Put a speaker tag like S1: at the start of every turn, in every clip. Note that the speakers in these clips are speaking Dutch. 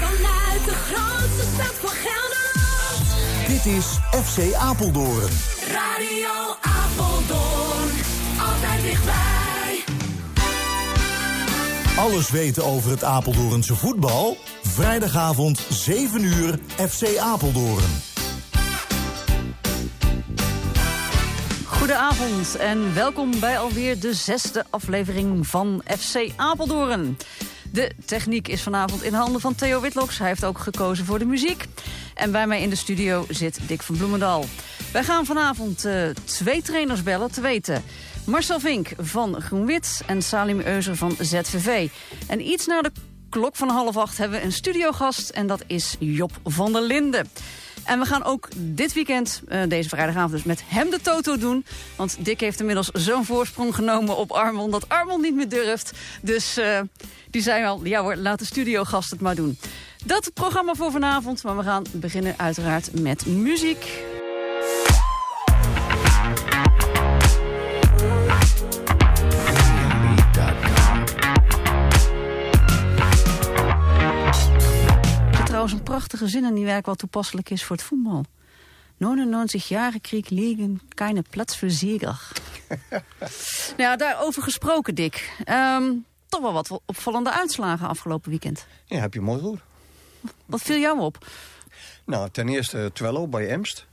S1: Vanuit de grootste stad van Gelderland.
S2: Dit is FC Apeldoorn.
S1: Radio Apeldoorn. Altijd dichtbij.
S2: Alles weten over het Apeldoornse voetbal? Vrijdagavond 7 uur FC Apeldoorn.
S3: Goedenavond en welkom bij alweer de zesde aflevering van FC Apeldoorn. De techniek is vanavond in handen van Theo Witloks. Hij heeft ook gekozen voor de muziek. En bij mij in de studio zit Dick van Bloemendaal. Wij gaan vanavond eh, twee trainers bellen, te weten. Marcel Vink van GroenWit en Salim Euser van ZVV. En iets na de klok van half acht hebben we een studiogast... en dat is Job van der Linden. En we gaan ook dit weekend, eh, deze vrijdagavond dus, met hem de toto doen. Want Dick heeft inmiddels zo'n voorsprong genomen op Armon... dat Armon niet meer durft. Dus eh, die zei al, ja hoor, laat de studiogast het maar doen. Dat programma voor vanavond, maar we gaan beginnen uiteraard met muziek. Trouwens een prachtige zin in die werk wat toepasselijk is voor het voetbal. 99 jaren Krieg liegen, keine Platz für Sieger. nou ja, daarover gesproken, Dick. Ehm, toch wel wat opvallende uitslagen afgelopen weekend.
S4: Ja, heb je mooi goed.
S3: Wat viel jou op? 1-1.
S4: Nou, ten eerste Twello bij Emst.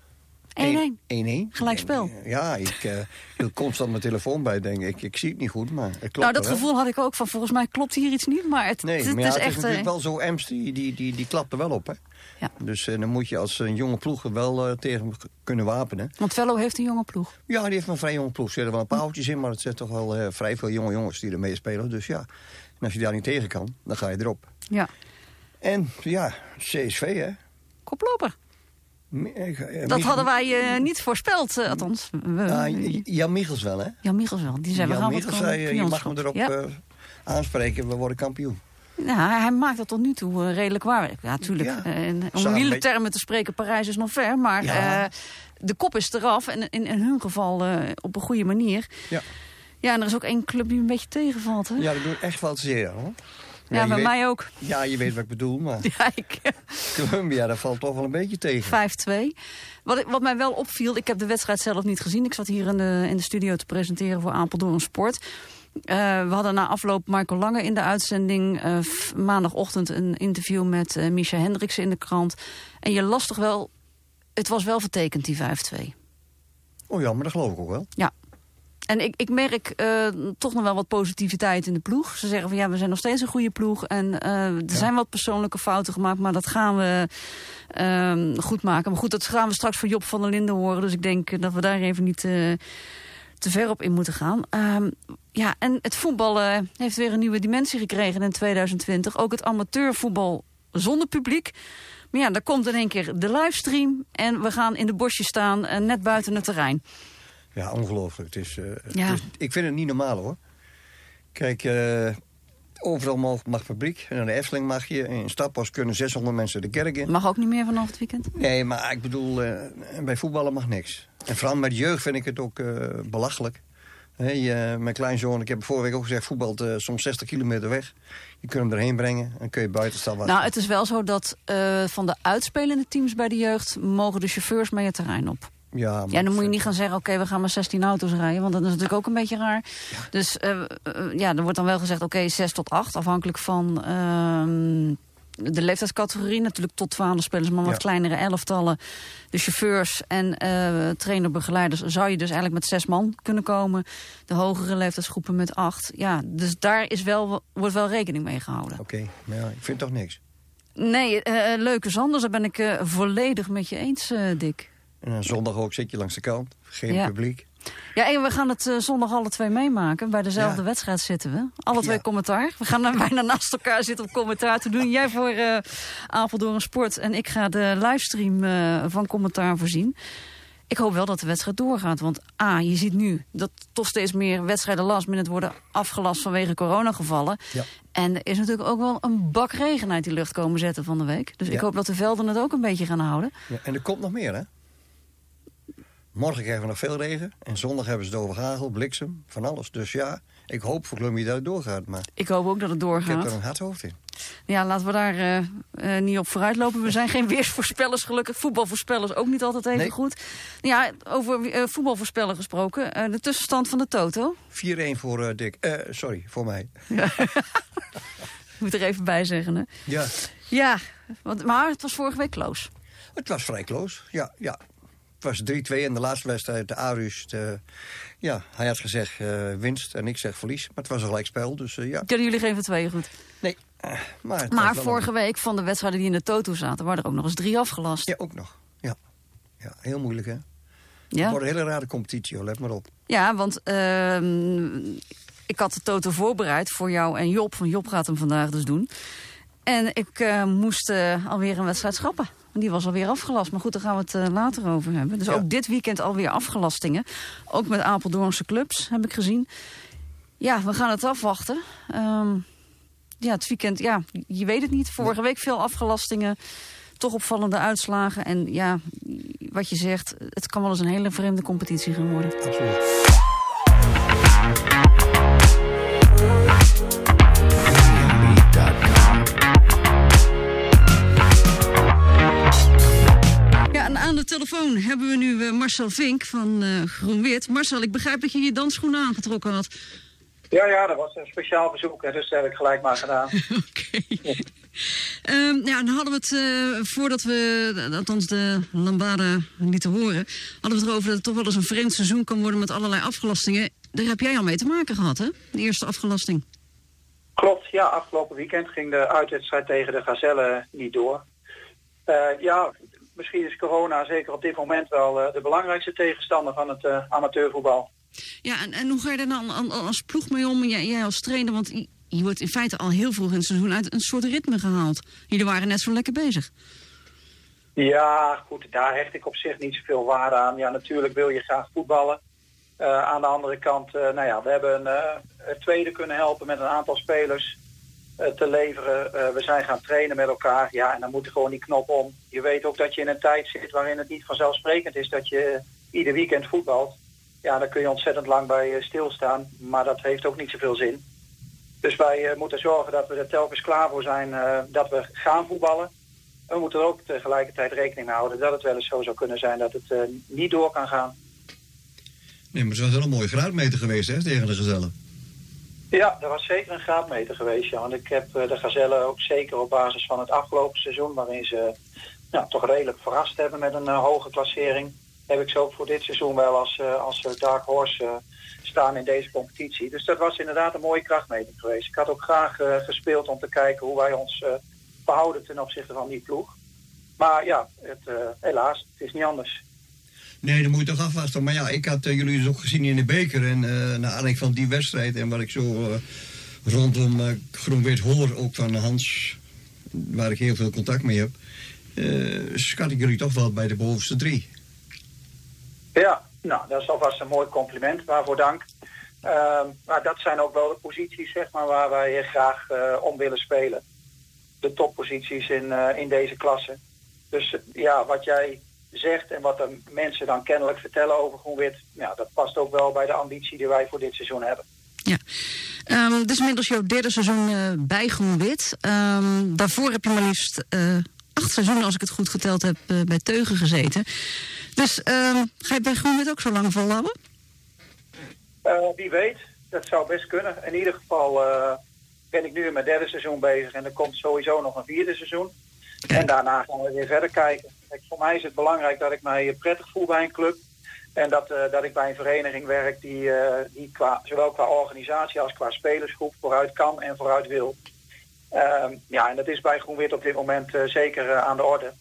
S4: 1-1.
S3: Gelijkspel.
S4: Ja, ik uh, constant mijn telefoon bij, denk ik. Ik zie het niet goed, maar het klopt
S3: Nou, dat
S4: wel.
S3: gevoel had ik ook van volgens mij klopt hier iets niet. Maar het,
S4: Nee,
S3: het,
S4: maar ja,
S3: is
S4: het is
S3: echt...
S4: natuurlijk
S3: eh,
S4: wel zo, Emst, die, die, die, die klapt er wel op, hè.
S3: Ja.
S4: Dus eh, dan moet je als een jonge ploeg er wel eh, tegen kunnen wapenen.
S3: Want Vello heeft een jonge ploeg.
S4: Ja, die heeft een vrij jonge ploeg. Er zitten wel een paar oudjes in, maar het zijn toch wel eh, vrij veel jonge jongens die er meespelen. Dus ja, en als je daar niet tegen kan, dan ga je erop.
S3: Ja.
S4: En ja, CSV, hè.
S3: Koploper.
S4: Eh, eh,
S3: Dat hadden wij eh, niet voorspeld, eh, althans.
S4: J- Jan Michels wel, hè?
S3: Jan Michels wel. Die zei, we gaan wat
S4: Michels zei, je mag me erop
S3: Ja.
S4: aanspreken, we worden kampioen.
S3: Ja, hij- maakt dat tot nu toe redelijk waar. Ja, natuurlijk.
S4: Ja.
S3: om
S4: met-
S3: wielertermen te spreken, Parijs is nog ver. Maar
S4: Ja.
S3: de kop is eraf. En in, in hun geval op een goede manier.
S4: Ja.
S3: Ja, en er is ook één club die een beetje tegenvalt. Hè?
S4: Ja, dat doet echt wel zeer, hoor.
S3: Ja, bij
S4: weet-
S3: mij ook.
S4: Ja, je weet wat ik bedoel, maar
S3: Ja, ik,
S4: Columbia, dat valt toch wel een beetje tegen.
S3: 5-2. Wat, wat mij wel opviel, ik heb de wedstrijd zelf niet gezien. Ik zat hier in de, in de studio te presenteren voor Apeldoorn Sport. Eh, we hadden na afloop Michael Lange in de uitzending. eh, maandagochtend een interview met eh Misha Hendriksen in de krant. En je las toch wel... Het was wel vertekend, die 5-2.
S4: Oh ja, maar dat geloof ik ook wel.
S3: Ja. En ik, ik merk eh, toch nog wel wat positiviteit in de ploeg. Ze zeggen van ja, we zijn nog steeds een goede ploeg. En eh, er zijn wat persoonlijke fouten gemaakt, maar dat gaan we ehm, goed maken. Maar goed, dat gaan we straks van Job van der Linden horen. Dus ik denk dat we daar even niet eh, te ver op in moeten gaan. Ehm, ja, en het voetbal eh, heeft weer een nieuwe dimensie gekregen in 2020. Ook het amateurvoetbal zonder publiek. Maar ja, daar komt in één keer de livestream. En we gaan in de bosjes staan, net buiten het terrein.
S4: Ja, ongelooflijk. Het is, eh, het is- ik vind het niet normaal, hoor. Kijk, eh, overal mag, mag publiek. En aan de Efteling mag je. In Stadpas kunnen 600 mensen de kerk in.
S3: Mag ook niet meer vanaf het weekend?
S4: Nee, maar ik bedoel, eh, bij voetballen mag niks. En vooral met jeugd vind ik het ook belachelijk. Hey, mijn kleinzoon, ik heb vorige week ook gezegd, voetbalt soms 60 kilometer weg. Je kunt hem erheen brengen en kun je buiten staan wachten.
S3: Nou, het is wel zo dat van de uitspelende teams bij de jeugd... mogen de chauffeurs mee het terrein op.
S4: ja, maar
S3: Ja, dan moet je niet gaan zeggen, oké, we gaan maar 16 auto's rijden. Want dat is natuurlijk ook een beetje raar. Dus eh, eh, ja, er wordt dan wel gezegd, oké, 6 tot 8. Afhankelijk van ehm, de leeftijdscategorie. Natuurlijk tot 12 spelers, maar wat
S4: Ja.
S3: kleinere elftallen. De chauffeurs en eh trainerbegeleiders zou je dus eigenlijk met zes man kunnen komen. De hogere leeftijdsgroepen met acht. Ja, dus daar is wel, wordt wel rekening mee gehouden.
S4: Oké, maar ja, ik vind toch niks.
S3: Nee, leuke Zanders, daar ben ik volledig met je eens, Dick.
S4: En dan zondag ook zit je langs de kant, geen
S3: Ja.
S4: publiek.
S3: Ja, en we gaan het eh, zondag alle twee meemaken. Bij dezelfde
S4: Ja.
S3: wedstrijd zitten we. Alle twee
S4: Ja.
S3: commentaar. We gaan dan bijna naast elkaar zitten om commentaar te doen. Jij voor eh Apeldoorn Sport en ik ga de livestream eh, van commentaar voorzien. Ik hoop wel dat de wedstrijd doorgaat. Want A, je ziet nu dat toch steeds meer wedstrijden last minute worden afgelast vanwege coronagevallen.
S4: Ja.
S3: En er is natuurlijk ook wel een bak regen uit die lucht komen zetten van de week. Dus ik hoop dat de velden het ook een beetje gaan houden.
S4: Ja, en er komt nog meer, hè? Morgen krijgen we nog veel regen. En zondag hebben ze het over hagel, bliksem, van alles. Dus ja, ik hoop voor Columbia dat het doorgaat. Maar
S3: Ik hoop ook dat het
S4: ik heb
S3: doorgaat.
S4: er een hard hoofd in.
S3: Ja, laten we daar eh, eh, niet op vooruit lopen. We zijn geen weersvoorspellers gelukkig. Voetbalvoorspellers ook niet altijd even
S4: Nee.
S3: goed. Ja, over eh, voetbalvoorspellen gesproken. de tussenstand van de Toto.
S4: 4-1 voor Dick. Sorry, voor mij.
S3: Ik moet er even bij zeggen. Hè.
S4: Ja,
S3: Ja, want, maar het was vorige week close.
S4: het was vrij close. Ja, ja. Het was 3-2 in de laatste wedstrijd. De Arus, de, ja, hij had gezegd eh, winst en ik zeg verlies. Maar het was een gelijkspel, dus eh, ja.
S3: Kunnen jullie geen van tweeën goed.
S4: Nee, eh, maar het
S3: Maar vorige
S4: een-
S3: week van de wedstrijden die in de Toto zaten... waren er ook nog eens drie afgelast.
S4: Ja, ook nog. Ja. ja, heel moeilijk hè. Het
S3: Ja,
S4: wordt een hele rare competitie, hoor. let maar op.
S3: ja want ehm, ik had de Toto voorbereid voor jou en Job. Want Job gaat hem vandaag dus doen. En ik eh, moest eh, alweer een wedstrijd schrappen. Die was alweer afgelast. Maar goed, daar gaan we het eh, later over hebben. Dus
S4: Ja.
S3: ook dit weekend alweer afgelastingen. Ook met Apeldoornse clubs, heb ik gezien. Ja, we gaan het afwachten. Ehm, ja, het weekend, ja, je weet het niet. Vorige week veel afgelastingen. Toch opvallende uitslagen. En ja, wat je zegt, het kan wel eens een hele vreemde competitie gaan worden.
S4: Absoluut.
S3: Hebben we nu eh, Marcel Vink van eh GroenWit. Marcel, ik begrijp dat je je dansschoenen aangetrokken had.
S5: Ja, ja, dat was een speciaal verzoek, hè, dus dat heb ik gelijk maar gedaan.
S3: Oké. Ehm, ja, dan hadden we het, eh, voordat we, althans de Lambada lieten horen... hadden we het erover dat het toch wel eens een vreemd seizoen kan worden met allerlei afgelastingen. Daar heb jij al mee te maken gehad, hè? De eerste afgelasting.
S5: Klopt, ja, afgelopen weekend ging de uitwedstrijd tegen de Gazelle niet door. Ja, misschien is corona zeker op dit moment wel eh, de belangrijkste tegenstander van het eh, amateurvoetbal.
S3: Ja, en, en hoe ga je er dan al- al- als ploeg mee om? Jij, jij als trainer, want je, wordt in feite al heel vroeg in het seizoen uit een soort ritme gehaald. Jullie waren net zo lekker bezig.
S5: Ja, goed, daar hecht ik op zich niet zoveel waarde aan. Ja, natuurlijk wil je graag voetballen. Eh, aan de andere kant, nou ja, we hebben een, tweede kunnen helpen met een aantal spelers te leveren. Eh, we zijn gaan trainen met elkaar. Ja, en dan moet er gewoon die knop om. Je weet ook dat je in een tijd zit waarin het niet vanzelfsprekend is dat je ieder weekend voetbalt. Ja, daar kun je ontzettend lang bij eh, stilstaan. Maar dat heeft ook niet zoveel zin. Dus wij eh, moeten zorgen dat we er telkens klaar voor zijn eh, dat we gaan voetballen. We moeten er ook tegelijkertijd rekening mee houden dat het wel eens zo zou kunnen zijn dat het eh, niet door kan gaan.
S4: Nee, maar het was wel een mooie graadmeter geweest hè, tegen de gezellen.
S5: Ja, dat was zeker een graadmeter geweest, ja. Want ik heb eh, de Gazelle ook zeker op basis van het afgelopen seizoen, waarin ze nou, toch redelijk verrast hebben met een eh, hoge klassering, heb ik ze ook voor dit seizoen wel als, eh, als Dark Horse staan in deze competitie. Dus dat was inderdaad een mooie krachtmeting geweest. Ik had ook graag gespeeld om te kijken hoe wij ons eh, verhouden ten opzichte van die ploeg. Maar ja, het, helaas, het is niet anders.
S4: Nee, dan moet je toch afwachten. Maar ja, ik had eh, jullie dus ook gezien in de beker. En eh naar aanleiding van die wedstrijd en wat ik zo eh, rondom eh Groen-Wit hoor, ook van Hans, waar ik heel veel contact mee heb, schat ik jullie toch wel bij de bovenste drie.
S5: Ja, nou, dat is alvast een mooi compliment. Waarvoor dank. Ehm, maar dat zijn ook wel de posities zeg maar, waar wij graag om willen spelen. De topposities in, in deze klasse. Dus ja, wat jij zegt en wat de mensen dan kennelijk vertellen over GroenWit... Ja, dat past ook wel bij de ambitie die wij voor dit seizoen hebben.
S3: Ja. Ehm dit is inmiddels jouw derde seizoen eh, bij GroenWit. Ehm daarvoor heb je maar liefst eh, acht seizoenen, als ik het goed geteld heb, eh, bij Teugen gezeten. Dus ehm, ga je bij GroenWit ook zo lang volhouden?
S5: Wie weet, dat zou best kunnen. In ieder geval ben ik nu in mijn derde seizoen bezig en er komt sowieso nog een vierde seizoen. En daarna gaan we weer verder kijken. Voor mij is het belangrijk dat ik mij prettig voel bij een club. En dat, eh, dat ik bij een vereniging werk die, eh, die qua, zowel qua organisatie als qua spelersgroep vooruit kan en vooruit wil. Ehm, ja, en dat is bij GroenWit op dit moment eh, zeker aan de orde.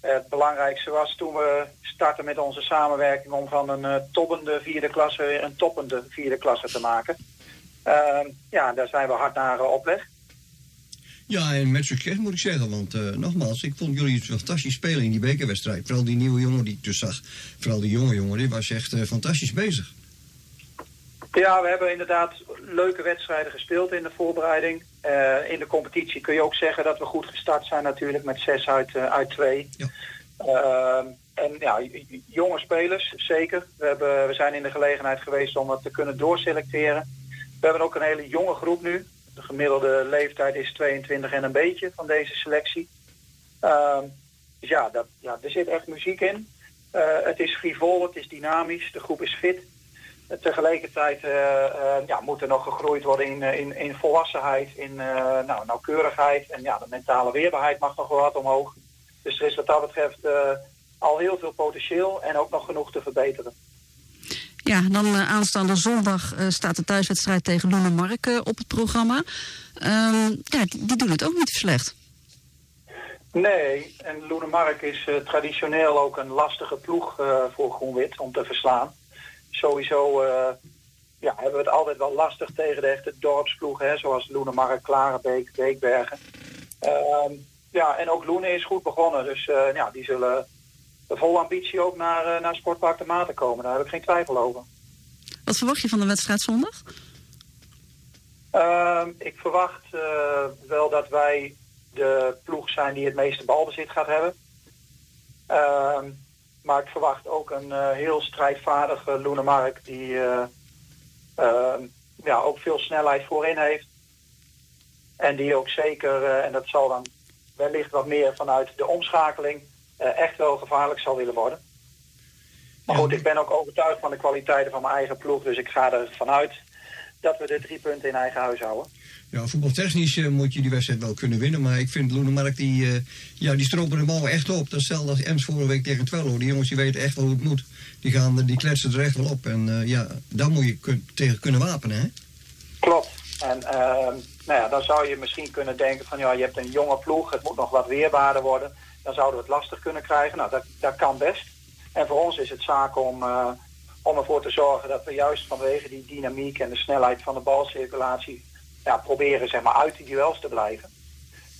S5: Het belangrijkste was toen we startten met onze samenwerking om van een toppende vierde klasse weer een toppende vierde klasse te maken. Ehm, ja, daar zijn we hard naar op weg.
S4: Ja, en met succes moet ik zeggen. Want eh, nogmaals, ik vond jullie fantastisch spelen in die bekerwedstrijd. Vooral die nieuwe jongen die ik dus zag. Vooral die jonge jongen, die was echt eh, fantastisch bezig.
S5: Ja, we hebben inderdaad leuke wedstrijden gespeeld in de voorbereiding. Eh, in de competitie kun je ook zeggen dat we goed gestart zijn natuurlijk met zes uit, uit.
S4: Ja.
S5: Ehm, en ja, jonge spelers, zeker. We, hebben, we zijn in de gelegenheid geweest om het te kunnen doorselecteren. We hebben ook een hele jonge groep nu. De gemiddelde leeftijd is 22 en een beetje van deze selectie. Ehm, dus ja, dat, ja, er zit echt muziek in. Eh, het is frivol, het is dynamisch, de groep is fit. Uh, tegelijkertijd eh, eh, ja, moet er nog gegroeid worden in, eh, in, in volwassenheid, in eh, nou, nauwkeurigheid. En ja, de mentale weerbaarheid mag nog wel wat omhoog. Dus er is wat dat betreft eh, al heel veel potentieel en ook nog genoeg te verbeteren.
S3: Ja, dan eh, aanstaande zondag eh, staat de thuiswedstrijd tegen Loenemark eh, op het programma. Ehm, ja, die, doen het ook niet slecht.
S5: Nee, en Loenemark is traditioneel ook een lastige ploeg voor Groenwit om te verslaan. Sowieso ja, hebben we het altijd wel lastig tegen de echte dorpsploegen, zoals Loenemark, Klarenbeek, Beekbergen. Ehm, ja, en ook Loenen is goed begonnen, dus ja, die zullen vol ambitie ook naar, eh, naar Sportpark de Maten komen. Daar heb ik geen twijfel over.
S3: Wat verwacht je van de wedstrijd zondag?
S5: Ehm, ik verwacht eh, wel dat wij de ploeg zijn die het meeste balbezit gaat hebben. Ehm, maar ik verwacht ook een eh, heel strijdvaardige Loenemark die eh, ehm, ja, ook veel snelheid voorin heeft. En die ook zeker, en dat zal dan wellicht wat meer vanuit de omschakeling, echt wel gevaarlijk zal willen worden. Maar goed, ik ben ook overtuigd van de kwaliteiten van mijn eigen ploeg. Dus ik ga ervan uit dat we de drie punten in eigen huis houden.
S4: Ja, voetbaltechnisch eh, moet je die wedstrijd wel kunnen winnen. Maar ik vind Loenemark, die, eh, ja, die stropen de bal echt op. Dat is hetzelfde als Ems vorige week tegen Twello. Die jongens die weten echt wel hoe het moet. Die, gaan, die kletsen er echt wel op. En eh, ja, daar moet je kun- tegen kunnen wapenen, hè?
S5: Klopt. En ehm, nou ja, dan zou je misschien kunnen denken van ja, je hebt een jonge ploeg, het moet nog wat weerbaarder worden. Dan zouden we het lastig kunnen krijgen. Nou, dat, dat kan best. En voor ons is het zaak om, eh, om ervoor te zorgen dat we juist vanwege die dynamiek en de snelheid van de balcirculatie ja, proberen zeg maar, uit die duels te blijven.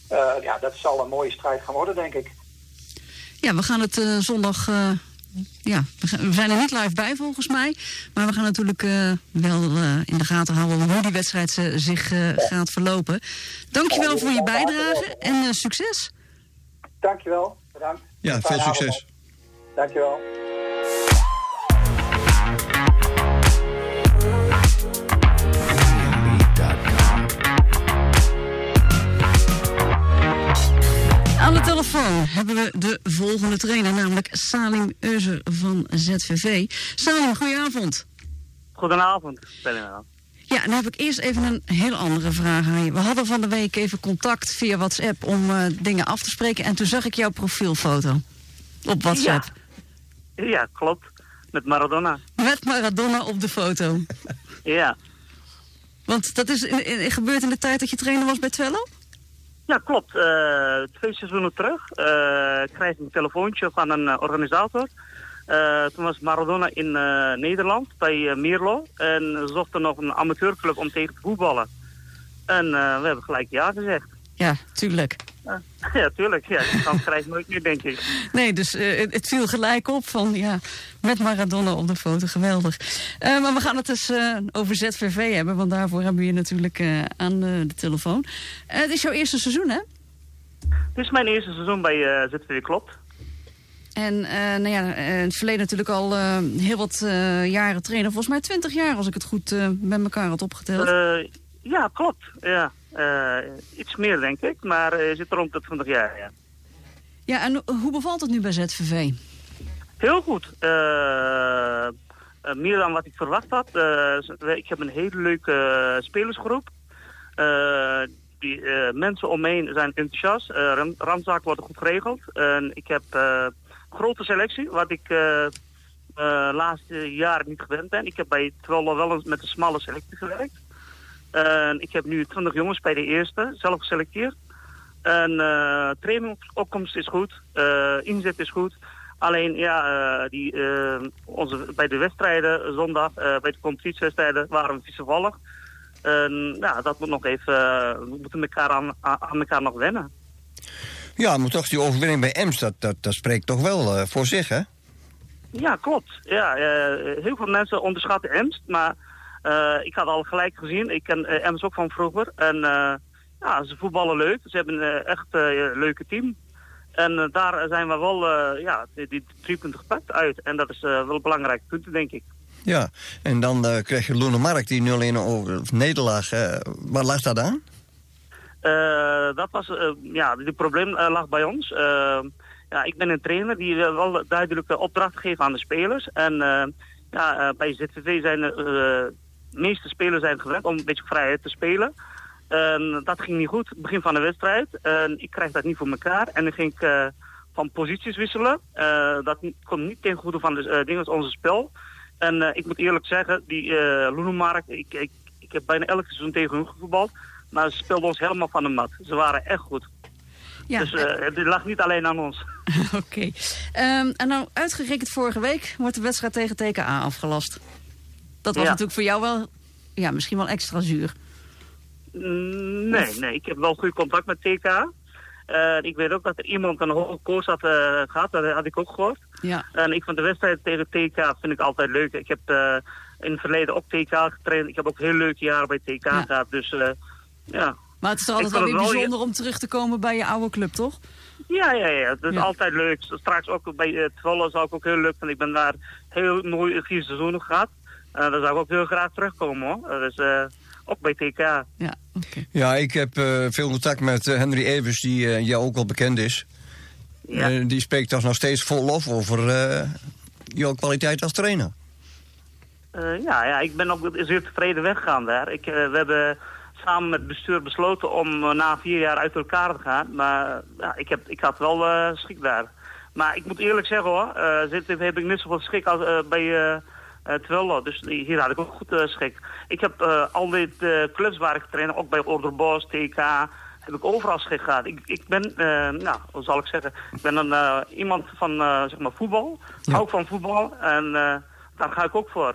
S5: Eh, ja, dat zal een mooie strijd gaan worden, denk ik.
S3: Ja, we gaan het eh, zondag. ja, we, zijn er niet live bij volgens mij. Maar we gaan natuurlijk wel in de gaten houden hoe die wedstrijd zich gaat verlopen. Dankjewel voor je bijdrage en succes.
S5: Dankjewel. Bedankt.
S4: Ja, veel
S5: Fijne avond
S4: succes.
S5: Dankjewel.
S3: Aan de telefoon hebben we de volgende trainer, namelijk Salim Euser van ZVV. Salim, goedenavond.
S6: Goedenavond, Stellina.
S3: Ja, dan heb ik eerst even een heel andere vraag aan je. We hadden van de week even contact via WhatsApp om eh, dingen af te spreken. En toen zag ik jouw profielfoto op WhatsApp.
S6: Ja, klopt. Met Maradona.
S3: Met Maradona op de foto.
S6: Ja,
S3: Want dat is in, in- gebeurd in de tijd dat je trainer was bij Twello?
S6: ja klopt. Eh, twee seizoenen terug eh, kreeg ik een telefoontje van een organisator. Eh, toen was Maradona in eh, Nederland bij eh, Mierlo. En ze zochten nog een amateurclub om tegen te voetballen. En we hebben gelijk ja gezegd.
S3: Ja, tuurlijk.
S6: Ja, tuurlijk. Ja, kans krijg je nooit meer, denk ik.
S3: Nee, dus het, het viel gelijk op van ja, met Maradona op de foto, geweldig. Maar we gaan het dus over ZVV hebben, want daarvoor hebben we je natuurlijk aan de, telefoon. Het is jouw eerste seizoen, hè?
S6: Dit is mijn eerste seizoen bij ZVW Klopt.
S3: En eh, nou ja, eh, in het verleden natuurlijk al eh, heel wat eh, jaren trainer. Volgens mij 20 jaar, als ik het goed met elkaar had opgeteld.
S6: Ja, klopt. Ja. Iets meer, denk ik. Maar zit rond de 20 jaar, ja.
S3: Ja, en hoe bevalt het nu bij ZVV?
S6: Heel goed. Meer dan wat ik verwacht had. Ik heb een hele leuke spelersgroep. Die mensen om me heen zijn enthousiast. Uh, ram- randzaken worden goed geregeld. En ik heb grote selectie, wat ik eh eh, laatste jaren niet gewend ben. Ik heb bij Twello wel eens met een smalle selectie gewerkt. Ik heb nu 20 jongens bij de eerste, zelf geselecteerd. En eh trainingopkomst is goed, inzet is goed. Alleen ja, die, onze, bij de wedstrijden zondag, bij de competitiewedstrijden waren we. En ja, dat moet nog even, we moeten elkaar aan aan elkaar nog wennen.
S4: Ja, maar toch die overwinning bij Ems, dat, dat, dat spreekt toch wel eh, voor zich, hè?
S6: Ja, klopt. Ja, eh, heel veel mensen onderschatten Emst, maar eh, ik had al gelijk gezien. Ik ken Emst ook van vroeger. En ja, ze voetballen leuk. Ze hebben eh, echt een leuke team. En daar zijn we wel, ja, die, die drie punten gepakt uit. En dat is wel een belangrijk punt, denk ik.
S4: Ja, en dan krijg je Loenemark, die 0-1 over nederlaag. waar lag dat aan?
S6: Eh, dat was, eh, ja, het probleem eh, lag bij ons. Ja, ik ben een trainer die wel duidelijke opdracht geeft aan de spelers. En ja, bij ZVV zijn de meeste spelers zijn gewend om een beetje vrijheid te spelen. En dat ging niet goed, begin van de wedstrijd. Ik krijg dat niet voor elkaar. En dan ging ik van posities wisselen. Dat komt niet ten goede van de eh, dingen onze spel. En ik moet eerlijk zeggen, die Loenemark, ik, ik, ik heb bijna elk seizoen tegen hun gevoetbald. Maar ze speelden ons helemaal van de mat. Ze waren echt goed.
S3: Ja,
S6: Dus eh, het lag niet alleen aan ons.
S3: oké. Ehm, en nou, uitgerekend vorige week wordt de wedstrijd tegen TKA afgelast. Dat was
S6: Ja.
S3: natuurlijk voor jou wel, ja, misschien wel extra zuur.
S6: Mm, Nee, nee, ik heb wel goed contact met TK. Eh, ik weet ook dat er iemand een hoge koers had eh, gehad, dat had ik ook gehoord.
S3: Ja,
S6: En ik vind de wedstrijd tegen TK vind ik altijd leuk. Ik heb in het verleden op TK getraind. Ik heb ook heel leuke jaren bij TK
S3: Ja.
S6: gehad. Dus ja.
S3: maar het is toch altijd wel weer
S6: het wel-
S3: bijzonder om terug te komen bij je oude club, toch?
S6: Ja, ja, ja. Het is
S3: Ja.
S6: altijd leuk. Straks ook bij uh, Zwolle zou ik ook heel leuk vinden. Ik ben daar heel mooi vier seizoenen gehad. Eh daar zou ik ook heel graag terugkomen hoor. Eh, dus eh, ook bij TK.
S3: Ja, oké.
S4: Ja, ik heb eh, veel contact met eh, Henry Evers, die eh, jou ook wel bekend is.
S6: Ja.
S4: Eh, die spreekt toch nog steeds vol lof over eh, jouw kwaliteit als trainer.
S6: Eh, ja, ja, ik ben ook zeer tevreden weggegaan daar. Ik, eh, we hebben samen met het bestuur besloten om eh, na vier jaar uit elkaar te gaan. Maar eh, ja, ik, heb, ik had wel eh, schik daar. Maar ik moet eerlijk zeggen hoor, eh zit, heb ik net zoveel schik als bij eh eh, Twello. Dus hier had ik ook goed eh, schik. Ik heb eh al die eh, clubs waar ik train, ook bij Orderbos, TK, heb ik overal schik gehad. Ik, ik ben, eh, nou, hoe zal ik zeggen, ik ben een, eh, iemand van eh, zeg maar voetbal.
S4: Ja.
S6: Ook van voetbal en eh, daar ga ik ook voor.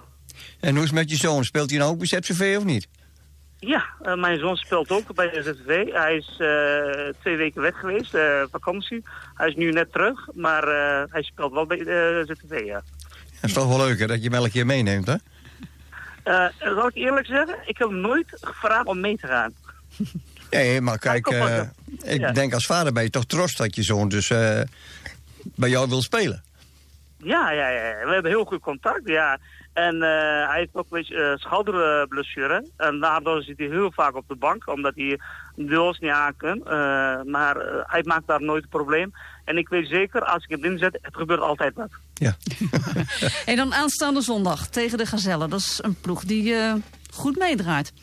S4: En hoe is het met je zoon? Speelt hij nou ook bij ZVV of niet?
S6: Ja, eh, mijn zoon speelt ook bij de ZTV. Hij is eh, twee weken weg geweest, eh, vakantie. Hij is nu net terug, maar hij speelt wel bij de ZTV, ja.
S4: Dat is toch wel leuk hè, dat je hem elke keer meeneemt, hè?
S6: Zal ik eerlijk zeggen, ik heb hem nooit gevraagd om mee te gaan.
S4: Nee, maar kijk, ik
S6: Ja.
S4: denk als vader ben je toch trots dat je zoon dus bij jou wil spelen.
S6: Ja, ja, ja, we hebben heel goed contact, ja. En eh, hij heeft ook een beetje eh, schouderblessure. En daardoor zit hij heel vaak op de bank, omdat hij duels niet aan kan. Eh, maar eh, hij maakt daar nooit een probleem. En ik weet zeker, als ik hem inzet, het gebeurt altijd wat.
S4: Ja.
S3: En dan aanstaande zondag tegen de Gazelle. Dat is een ploeg die eh, goed meedraait.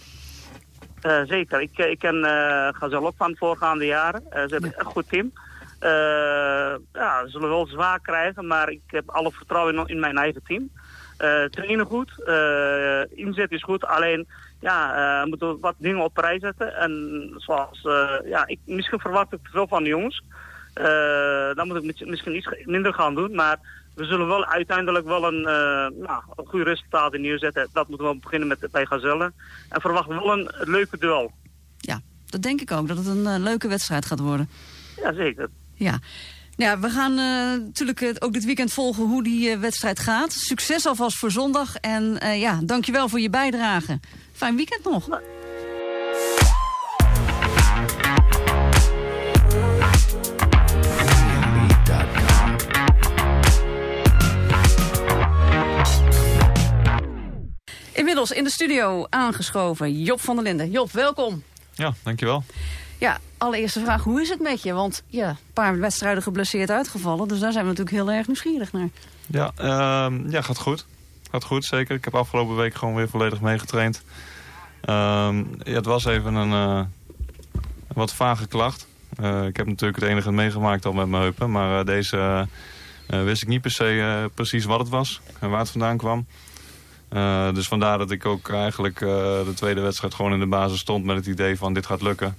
S6: Eh, zeker. Ik, ik ken eh Gazel ook van de voorgaande jaren. Eh, ze hebben een echt goed team. Eh, ja, ze zullen wel zwaar krijgen, maar ik heb alle vertrouwen in, in mijn eigen team. Eh trainen goed, eh, inzet is goed. Alleen, ja, eh, we moeten wat dingen op prijs zetten. En zoals, ja, ik, misschien verwacht ik te veel van de jongens. Dan moet ik mis- misschien iets minder gaan doen, maar we zullen wel uiteindelijk wel een, eh nou, een goed resultaat neerzetten. Dat moeten we beginnen met bij Gazelle. En verwacht wel een leuke duel.
S3: Ja, dat denk ik ook. Dat het een leuke wedstrijd gaat worden.
S6: Jazeker.
S3: Ja. Ja, we gaan eh, natuurlijk eh, ook dit weekend volgen hoe die eh, wedstrijd gaat. Succes alvast voor zondag. En ja, dankjewel voor je bijdrage. Fijn weekend nog. Inmiddels in de studio aangeschoven Job van der Linden. Job, welkom.
S7: Ja, dankjewel.
S3: Ja, allereerste vraag, hoe is het met je? Want ja, een paar wedstrijden geblesseerd uitgevallen. Dus daar zijn we natuurlijk heel erg nieuwsgierig naar.
S7: Ja, ehm, ja, gaat goed. Gaat goed, zeker. Ik heb afgelopen week gewoon weer volledig meegetraind. Ehm, ja, het was even een eh, wat vage klacht. Eh, ik heb natuurlijk het enige meegemaakt al met mijn heupen. Maar eh, deze wist ik niet per se precies wat het was en waar het vandaan kwam. Dus vandaar dat ik ook eigenlijk de tweede wedstrijd gewoon in de basis stond met het idee van dit gaat lukken.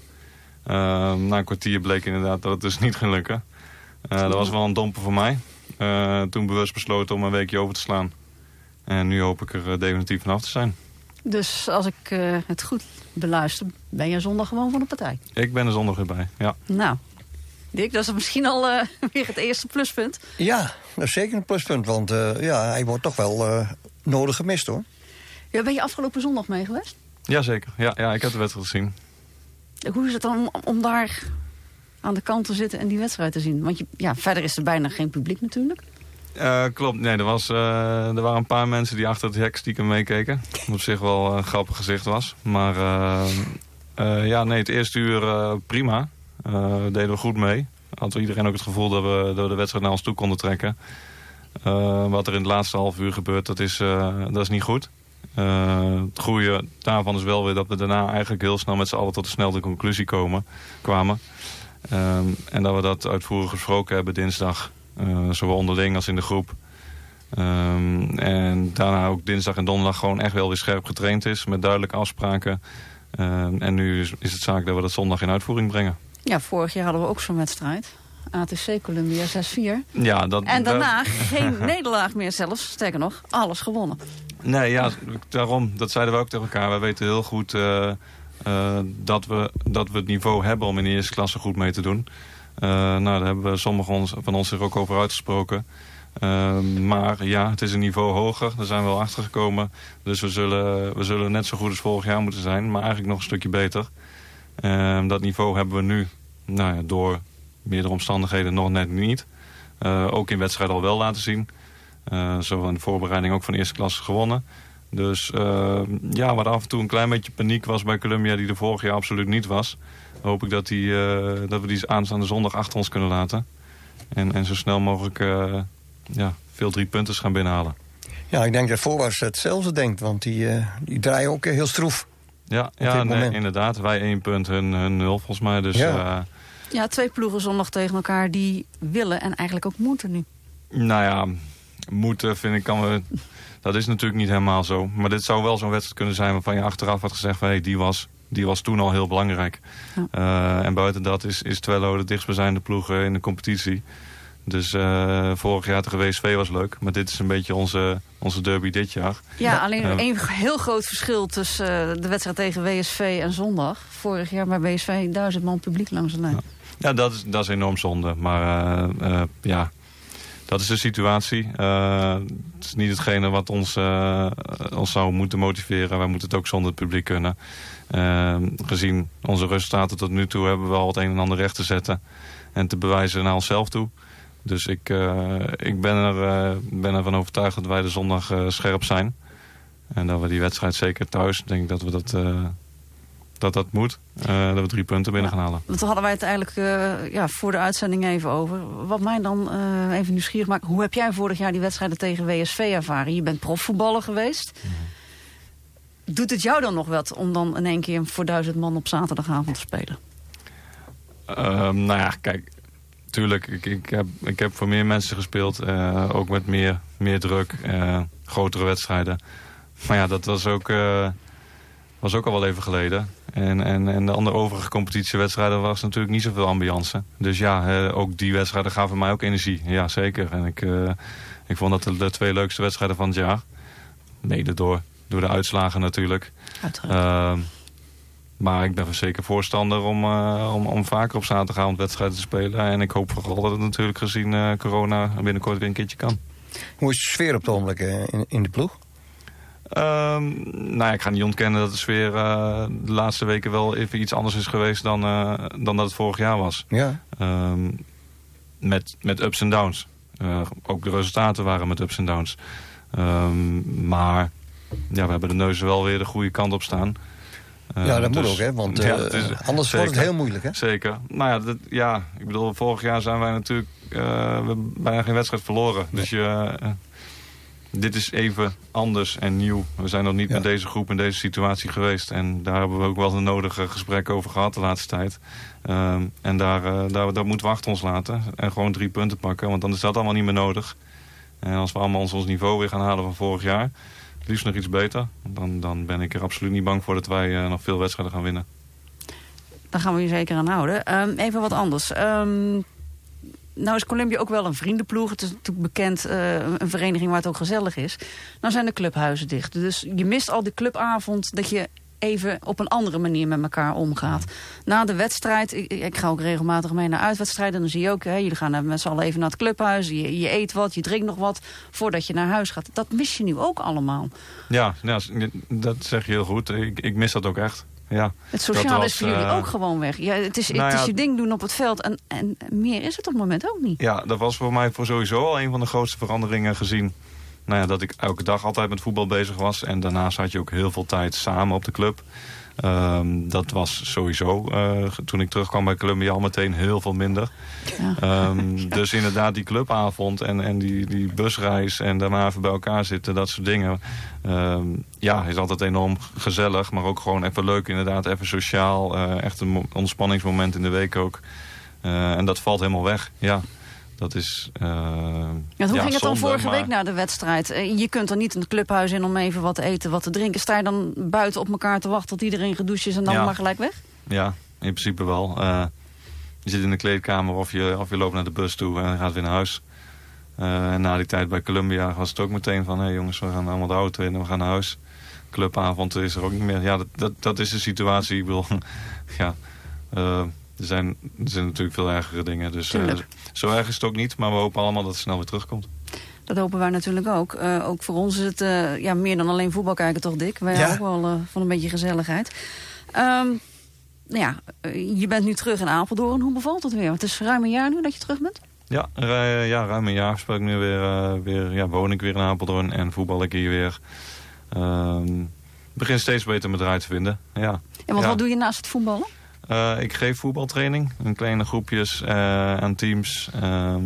S7: Ehm, na een kwartier bleek inderdaad dat het dus niet ging lukken. Eh, dat was wel een domper voor mij. Eh, toen bewust besloten om een weekje over te slaan. En nu hoop ik er eh, definitief vanaf te zijn.
S3: Dus als ik eh, het goed beluister, ben je zondag gewoon van de partij.
S7: Ik ben er zondag weer bij, ja.
S3: Nou, Dick, dat is misschien al weer het eerste pluspunt.
S4: Ja, dat is zeker een pluspunt, want eh, ja, hij wordt toch wel eh, nodig gemist hoor.
S3: Ja, ben je afgelopen zondag mee geweest?
S7: Jazeker, ja, ja, ik heb de wedstrijd gezien.
S3: Hoe is het dan om, daar aan de kant te zitten en die wedstrijd te zien? Want je, ja, verder is er bijna geen publiek natuurlijk.
S7: Eh, klopt, nee, er, was, eh, er waren een paar mensen die achter het hek stiekem meekeken. Wat op zich wel een grappig gezicht was. Maar eh, ja, nee, het eerste uur prima. Deden we goed mee. Had iedereen ook het gevoel dat we, dat we de wedstrijd naar ons toe konden trekken. Wat er in het laatste half uur gebeurt, dat is, dat is niet goed. Eh, het goede daarvan is wel weer dat we daarna eigenlijk heel snel met z'n allen tot een snelle conclusie komen, kwamen. Ehm, en dat we dat uitvoerig gesproken hebben dinsdag. eh, zowel onderling als in de groep. Ehm, en daarna ook dinsdag en donderdag gewoon echt wel weer scherp getraind is. Met duidelijke afspraken. Ehm, en nu is, is het zaak dat we dat zondag in uitvoering brengen.
S3: Ja, vorig jaar hadden we ook zo'n wedstrijd. ATC Columbia 6-4.
S7: Ja, dat,
S3: En daarna geen nederlaag meer zelfs. Sterker nog, alles gewonnen.
S7: Nee, ja, daarom. Dat zeiden we ook tegen elkaar. Wij weten heel goed eh, eh, dat, we, dat we het niveau hebben om in de eerste klasse goed mee te doen. Eh, nou, daar hebben sommigen van ons zich ook over uitgesproken. Eh, maar ja, het is een niveau hoger. Daar zijn we wel achter gekomen. Dus we zullen, we zullen net zo goed als vorig jaar moeten zijn. Maar eigenlijk nog een stukje beter. Eh, dat niveau hebben we nu nou ja, door meerdere omstandigheden nog net niet. Eh, ook in wedstrijden al wel laten zien. Eh, zo in de voorbereiding ook van de eerste klasse gewonnen. Dus eh, ja, waar af en toe een klein beetje paniek was bij Columbia... die er vorig jaar absoluut niet was... hoop ik dat, die, dat we die aanstaande zondag achter ons kunnen laten. En, en zo snel mogelijk ja, veel drie punten gaan binnenhalen.
S4: Ja, ik denk dat Voorwaarts hetzelfde denkt, want die, die draaien ook heel stroef.
S7: Ja, ja nee, inderdaad. Wij één punt, hun, hun nul volgens mij. Dus
S4: Ja.
S7: Ja.
S3: Twee ploegen zondag tegen elkaar die willen en eigenlijk ook moeten nu.
S7: nou ja, moeten vind ik kan we... Dat is natuurlijk niet helemaal zo. Maar dit zou wel zo'n wedstrijd kunnen zijn waarvan je achteraf had gezegd... Van, hey, die, was, die was toen al heel belangrijk.
S3: Ja.
S7: Eh, en buiten dat is, is Twello de dichtstbijzijnde ploeg in de competitie. Dus eh, vorig jaar tegen WSV was leuk. Maar dit is een beetje onze, onze derby dit jaar.
S3: Ja, alleen
S7: Ja.
S3: één heel groot verschil tussen eh, de wedstrijd tegen WSV en zondag. Vorig jaar bij WSV duizend man publiek langs de lijn.
S7: Ja, dat is, dat is enorm zonde. Maar eh, eh, ja, dat is de situatie. Eh, het is niet hetgene wat ons, ons zou moeten motiveren. Wij moeten het ook zonder het publiek kunnen. Gezien onze resultaten tot nu toe hebben we al het een en ander recht te zetten. En te bewijzen naar onszelf toe. Dus ik, ik ben, er, eh, ben ervan overtuigd dat wij de zondag scherp zijn. En dat we die wedstrijd zeker thuis, denk dat we dat, dat, dat moet. Eh, dat we drie punten binnen gaan halen.
S3: Toen hadden wij het eigenlijk eh, ja, voor de uitzending even over. Wat mij dan eh, even nieuwsgierig maakt. Hoe heb jij vorig jaar die wedstrijden tegen WSV ervaren? Je bent profvoetballer geweest. Doet het jou dan nog wat om dan in één keer voor duizend man op zaterdagavond te spelen?
S7: Ehm, nou ja, kijk, tuurlijk, ik, ik, heb, ik heb voor meer mensen gespeeld. eh, ook met meer, meer druk, eh, grotere wedstrijden. Maar ja, dat was ook, eh, was ook al wel even geleden. En, en, en de andere overige competitiewedstrijden was natuurlijk niet zoveel ambiance. Dus ja, eh, ook die wedstrijden gaven mij ook energie. Ja, zeker. En ik, eh, ik vond dat de, de twee leukste wedstrijden van het jaar. Mede door, door de uitslagen natuurlijk.
S3: Uiteraard.
S7: Ehm, maar ik ben zeker voorstander om, eh, om, om vaker op zaterdagavond wedstrijden te spelen. En ik hoop vooral dat het natuurlijk gezien eh, corona binnenkort weer een keertje kan.
S4: Hoe is de sfeer op het ogenblik eh, in, in de ploeg?
S7: Ehm, nou ja, ik ga niet ontkennen dat de sfeer eh, de laatste weken wel even iets anders is geweest dan, eh, dan dat het vorig jaar was.
S4: Ja.
S7: Ehm, met, met ups en downs. Eh, ook de resultaten waren met ups en downs. Ehm, maar ja, we hebben de neuzen wel weer de goede kant op staan.
S4: Ja, dat moet
S7: dus-
S4: ook, hè? Want
S7: Ja, het is-
S4: anders wordt het heel moeilijk, hè?
S7: Zeker. Nou ja, dat, ja, ik bedoel, vorig jaar zijn wij natuurlijk bijna geen wedstrijd verloren. Dus je, dit is even anders en nieuw. We zijn nog niet
S4: Ja.
S7: met deze groep in deze situatie geweest. En daar hebben we ook wel de nodige gesprekken over gehad de laatste tijd. Ehm, en daar, eh, daar, daar moeten we achter ons laten. En gewoon drie punten pakken, want dan is dat allemaal niet meer nodig. En als we allemaal ons, ons niveau weer gaan halen van vorig jaar... liefst nog iets beter... dan, dan ben ik er absoluut niet bang voor dat wij eh, nog veel wedstrijden gaan winnen.
S3: Daar gaan we je zeker aan houden. Ehm, even wat anders. Ehm, nou is Columbia ook wel een vriendenploeg. Het is natuurlijk bekend, eh, een vereniging waar het ook gezellig is. Nou zijn de clubhuizen dicht. Dus je mist al die clubavond dat je even op een andere manier met elkaar omgaat. Na de wedstrijd, ik, ik ga ook regelmatig mee naar uitwedstrijden. Dan zie je ook, hè, jullie gaan met z'n allen even naar het clubhuis. Je, je eet wat, je drinkt nog wat voordat je naar huis gaat. Dat mis je nu ook allemaal.
S7: Ja, ja, dat zeg je heel goed. Ik, ik mis dat ook echt. Ja.
S3: Het
S7: was,
S3: is voor jullie
S7: eh,
S3: ook gewoon weg. Ja, het is,
S7: nou
S3: het is
S7: ja,
S3: je ding doen op het veld en, en meer is het op het moment ook niet.
S7: Ja, dat was voor mij voor sowieso al een van de grootste veranderingen gezien. Nou ja, dat ik elke dag altijd met voetbal bezig was. En daarnaast had je ook heel veel tijd samen op de club. Ehm, dat was sowieso, eh, toen ik terugkwam bij Columbia, al meteen heel veel minder.
S3: Ja.
S7: Ehm, Dus inderdaad die clubavond en, en die, die busreis en daarna even bij elkaar zitten, dat soort dingen. Ehm, ja, is altijd enorm gezellig, maar ook gewoon even leuk inderdaad, even sociaal. eh, echt een mo- ontspanningsmoment in de week ook. Eh, en dat valt helemaal weg, ja. Dat is... eh,
S3: Ja, hoe
S7: ja,
S3: ging het dan vorige
S7: maar-
S3: week na de wedstrijd? Eh, Je kunt er niet in het clubhuis in om even wat te eten, wat te drinken. Sta je dan buiten op elkaar te wachten tot iedereen gedoucht is en dan
S7: Ja.
S3: maar gelijk weg?
S7: Ja, in principe wel. Eh, je zit in de kleedkamer of je, of je loopt naar de bus toe en gaat weer naar huis. En na die tijd bij Columbia was het ook meteen van... hé hey jongens, we gaan allemaal de auto in en we gaan naar huis. Clubavond is er ook niet meer. Ja, dat, dat, dat is de situatie. Ik bedoel, ja, er, zijn, er zijn natuurlijk veel ergere dingen. Dus eh, zo erg is het ook niet. Maar we hopen allemaal dat het snel weer terugkomt.
S3: Dat hopen wij natuurlijk ook. Eh, ook voor ons is het eh, ja, meer dan alleen voetbal kijken toch, Dick? Wij
S4: Ja.
S3: houden ook wel van een beetje gezelligheid. Ehm, nou ja, je bent nu terug in Apeldoorn. Hoe bevalt het weer? Het is ruim een jaar nu dat je terug bent.
S7: Ja, ja ruim een jaar speel ik nu weer, weer ja, woon ik weer in Apeldoorn en voetbal ik hier weer. Ehm begin steeds beter mijn draai te vinden. Ja.
S3: En want
S7: Ja.
S3: wat doe je naast het voetballen?
S7: Eh, ik geef voetbaltraining in kleine groepjes eh, aan teams. Ehm,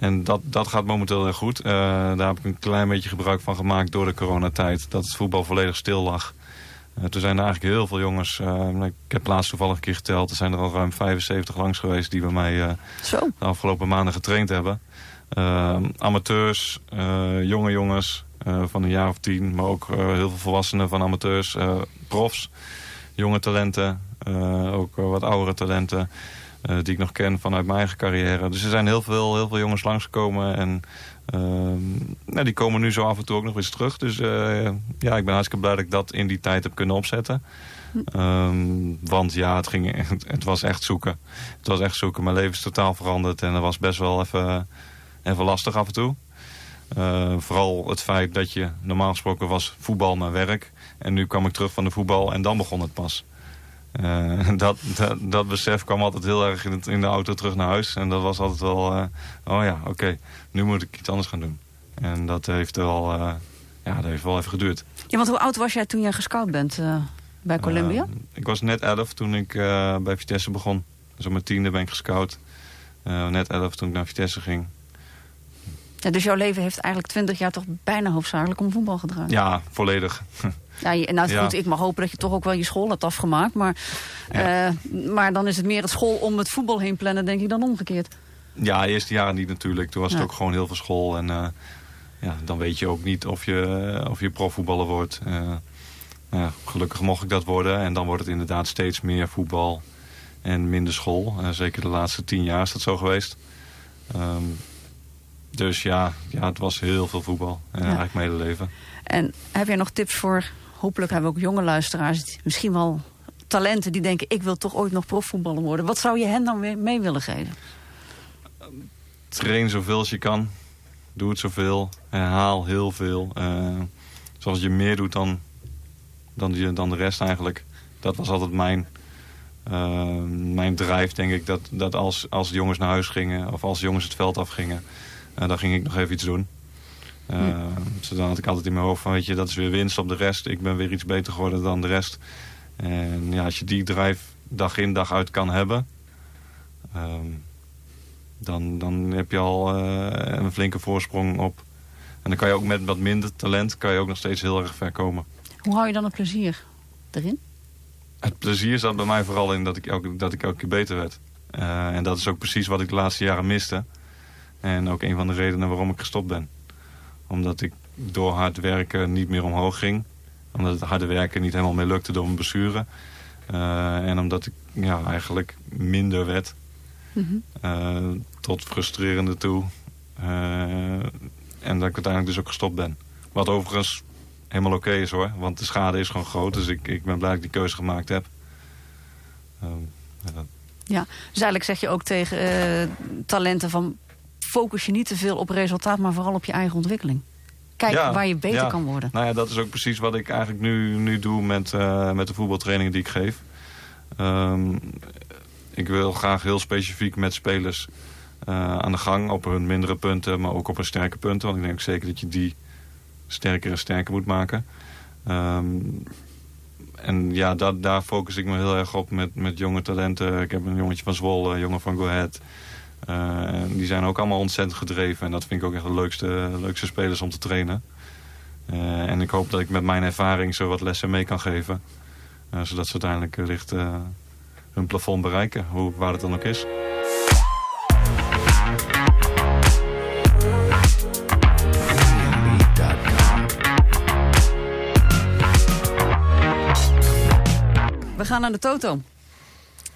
S7: en dat, dat gaat momenteel erg goed. Eh, daar heb ik een klein beetje gebruik van gemaakt door de coronatijd. Dat het voetbal volledig stil lag. Toen zijn er eigenlijk heel veel jongens. eh, ik heb laatst toevallig een keer geteld. Er zijn er al ruim 75 langs geweest die bij mij de afgelopen maanden getraind hebben. Ehm, amateurs, jonge jongens van een jaar of tien, maar ook heel veel volwassenen van amateurs, profs, jonge talenten, ook eh, wat oudere talenten eh, die ik nog ken vanuit mijn eigen carrière. Dus er zijn heel veel, heel veel jongens langsgekomen en nou, die komen nu zo af en toe ook nog eens terug. Dus eh, ja, ik ben hartstikke blij dat ik dat in die tijd heb kunnen opzetten. Ehm, want ja, het, ging, het was echt zoeken. Het was echt zoeken. Mijn leven is totaal veranderd. En dat was best wel even, even lastig af en toe. Eh, vooral het feit dat je normaal gesproken was voetbal naar werk. En nu kwam ik terug van de voetbal en dan begon het pas. Eh, dat, dat, dat besef kwam altijd heel erg in, het, in de auto terug naar huis. En dat was altijd wel, eh, oh ja, oké, nu moet ik iets anders gaan doen. En dat heeft wel, eh, ja, dat heeft wel even geduurd.
S3: Ja, want hoe oud was jij toen jij gescout bent bij Columbia?
S7: Ik was net 11 toen ik bij Vitesse begon. Dus op mijn tiende ben ik gescout. Net 11 toen ik naar Vitesse ging.
S3: ja, dus jouw leven heeft eigenlijk twintig jaar toch bijna hoofdzakelijk om voetbal gedraaid?
S7: Ja, volledig.
S3: Ja, je- nou
S7: Ja.
S3: goed, ik mag hopen dat je toch ook wel je school hebt afgemaakt. Maar,
S7: Ja.
S3: eh, maar dan is het meer het school om het voetbal heen plannen, denk ik, dan omgekeerd.
S7: Ja, de eerste jaren niet natuurlijk. Toen was het ook gewoon heel veel school. En eh, ja, dan weet je ook niet of je, eh, of je profvoetballer wordt. Nou gelukkig mocht ik dat worden. En dan wordt het inderdaad steeds meer voetbal en minder school. Zeker de laatste tien jaar is dat zo geweest. Ehm, dus ja, ja, het was heel veel voetbal. En eigenlijk mijn hele leven.
S3: En heb jij nog tips voor, hopelijk hebben we ook jonge luisteraars... misschien wel talenten die denken, ik wil toch ooit nog profvoetballer worden. Wat zou je hen dan mee, mee willen geven?
S7: Train zoveel als je kan. Doe het zoveel. Herhaal heel veel. Eh, zoals je meer doet dan, dan, die, dan de rest eigenlijk. Dat was altijd mijn, eh, mijn drijf, denk ik. Dat, dat als, als de jongens naar huis gingen of als de jongens het veld afgingen... eh dan ging ik nog even iets doen. Dus dan had ik altijd in mijn hoofd van, weet je, dat is weer winst op de rest. Ik ben weer iets beter geworden dan de rest. En ja, als je die drijf dag in dag uit kan hebben... ehm, dan, dan heb je al eh, een flinke voorsprong op. En dan kan je ook met wat minder talent kan je ook nog steeds heel erg ver komen.
S3: Hoe hou je dan het plezier erin?
S7: Het plezier zat bij mij vooral in dat ik elke, dat ik elke keer beter werd. Eh, en dat is ook precies wat ik de laatste jaren miste. En ook een van de redenen waarom ik gestopt ben. Omdat ik door hard werken niet meer omhoog ging. Omdat het harde werken niet helemaal meer lukte door mijn blessure. Eh, en omdat ik ja, eigenlijk minder werd. Eh, tot frustrerende toe. Eh, en dat ik uiteindelijk dus ook gestopt ben. Wat overigens helemaal oké is hoor. Want de schade is gewoon groot. Dus ik, ik ben blij dat ik die keuze gemaakt heb. Ehm, ja,
S3: dus eigenlijk zeg je ook tegen talenten van... focus je niet te veel op resultaat, maar vooral op je eigen ontwikkeling. kijken
S7: Ja,
S3: waar je beter
S7: ja.
S3: kan worden.
S7: Nou ja, dat is ook precies wat ik eigenlijk nu, nu doe met, eh, met de voetbaltrainingen die ik geef. Ehm, ik wil graag heel specifiek met spelers eh, aan de gang op hun mindere punten, maar ook op hun sterke punten. Want ik denk zeker dat je die sterker en sterker moet maken. Ehm, en ja, dat, daar focus ik me heel erg op met, met jonge talenten. Ik heb een jongetje van Zwolle, een jongen van Go Ahead. Eh, die zijn ook allemaal ontzettend gedreven. En dat vind ik ook echt de leukste, leukste spelers om te trainen. Eh, en ik hoop dat ik met mijn ervaring zo wat lessen mee kan geven. Eh, zodat ze uiteindelijk wellicht eh, hun plafond bereiken, hoe, waar het dan ook is.
S3: We gaan naar de Toto.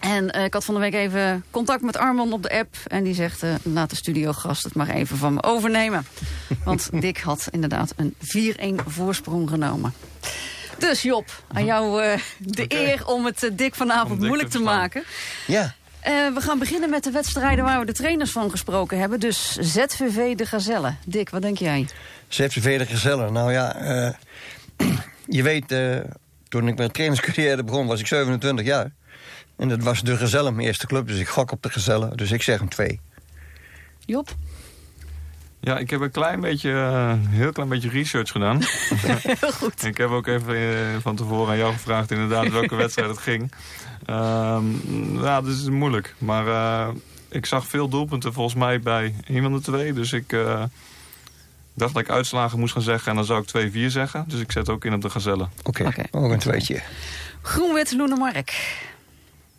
S3: En eh, ik had van de week even contact met Armand op de app. En die zegt, eh, laat de studiogast het maar even van me overnemen. Want Dick had inderdaad een 4-1 voorsprong genomen. Dus Job, aan jou eh, de eer om het Dick vanavond moeilijk
S7: te
S3: te, maken.
S4: Ja,
S3: Eh, we gaan beginnen met de wedstrijden waar we de trainers van gesproken hebben. Dus ZVV de Gazelle. Dick, wat denk jij?
S4: ZVV de Gezellen. Nou ja, eh, je weet, eh, toen ik mijn trainerscarrière begon, was ik 27 jaar. En dat was de Gezellen, mijn eerste club. Dus ik gok op de Gezellen. Dus ik zeg een 2.
S3: Job?
S7: Ja, ik heb een klein beetje, eh, heel klein beetje research gedaan.
S3: Heel goed.
S7: Ik heb ook even eh, van tevoren aan jou gevraagd inderdaad welke wedstrijd het ging. Ehm, ja, dat is moeilijk. Maar eh, ik zag veel doelpunten volgens mij bij een van de twee. Dus ik eh, dacht dat ik uitslagen moest gaan zeggen. En dan zou ik 2-4 zeggen. Dus ik zet ook in op de gazelle.
S4: Oké,
S3: Oké.
S4: ook een tweetje.
S3: Groen-wit Loenemark.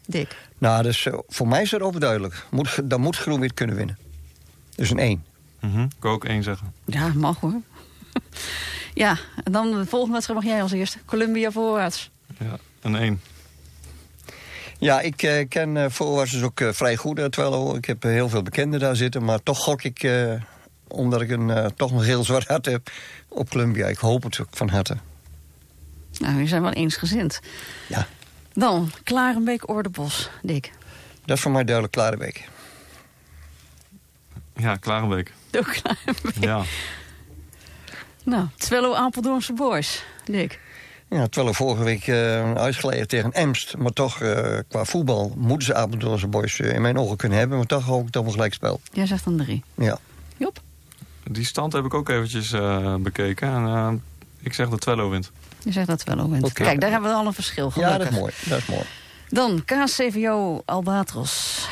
S3: Dick?
S4: Nou, dus eh, voor mij is dat overduidelijk. Moet, dan moet Groenwit kunnen winnen. Dus een 1.
S7: Mhm, Ik wil ook één zeggen.
S3: Ja, mag hoor. ja, en dan de volgende wedstrijd mag jij als eerste. Columbia voorwaarts.
S7: Ja, een 1.
S4: Ja, ik eh, ken eh voorwaarts dus ook vrij goed. terwijl ik heb heel veel bekenden daar zitten. Maar toch gok ik, eh, omdat ik een eh, toch nog heel zwart hart heb, op Columbia. Ik hoop het ook van harte.
S3: Nou, we zijn wel eensgezind.
S4: Ja,
S3: Dan Klarenbeek Oordebos. Dick.
S4: dat is voor mij duidelijk Klarenbeek.
S7: Ja, Klarenbeek.
S3: Ook Klarenbeek.
S7: Ja.
S3: Nou, Twello Apeldoornse Boys. Dick.
S4: Ja, ik vorige week eh uitgeleden tegen Emst. Maar toch, eh, qua voetbal moeten ze Apeldoornse boys eh, in mijn ogen kunnen hebben. Maar toch hoop ik toch een gelijkspel.
S3: Jij zegt dan drie.
S4: Ja.
S3: Job?
S7: Die stand heb ik ook eventjes eh, bekeken. En eh, ik zeg dat Twello wint.
S3: Je zegt dat wint.
S4: Oké.
S3: Kijk, daar hebben we al een verschil. Gelukkig.
S4: ja, dat is mooi. Dat is mooi.
S3: Dan KCVO Albatros.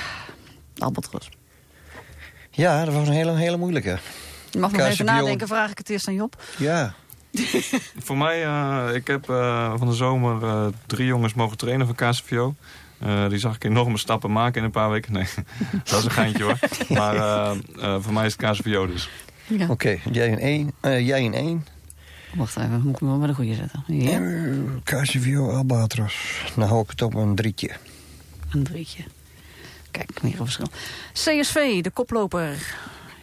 S3: Albatros.
S4: Ja, dat was een hele, hele moeilijke.
S3: Je mag nog even nadenken, vraag ik het eerst aan Job.
S4: Ja,
S7: Voor mij, eh, ik heb eh, van de zomer eh, drie jongens mogen trainen van KCVO. Eh, die zag ik enorme stappen maken in een paar weken. Nee, dat is een geintje hoor. Maar eh, eh, voor mij is het KCVO dus.
S3: Ja.
S4: oké. Jij 1. eh, jij een 1.
S3: Wacht even, moet ik hem wel bij de goede zetten. Ja,
S4: KCVO Albatros. Dan hou ik het op een drietje.
S3: een drietje. Kijk, meer een verschil. CSV, de koploper.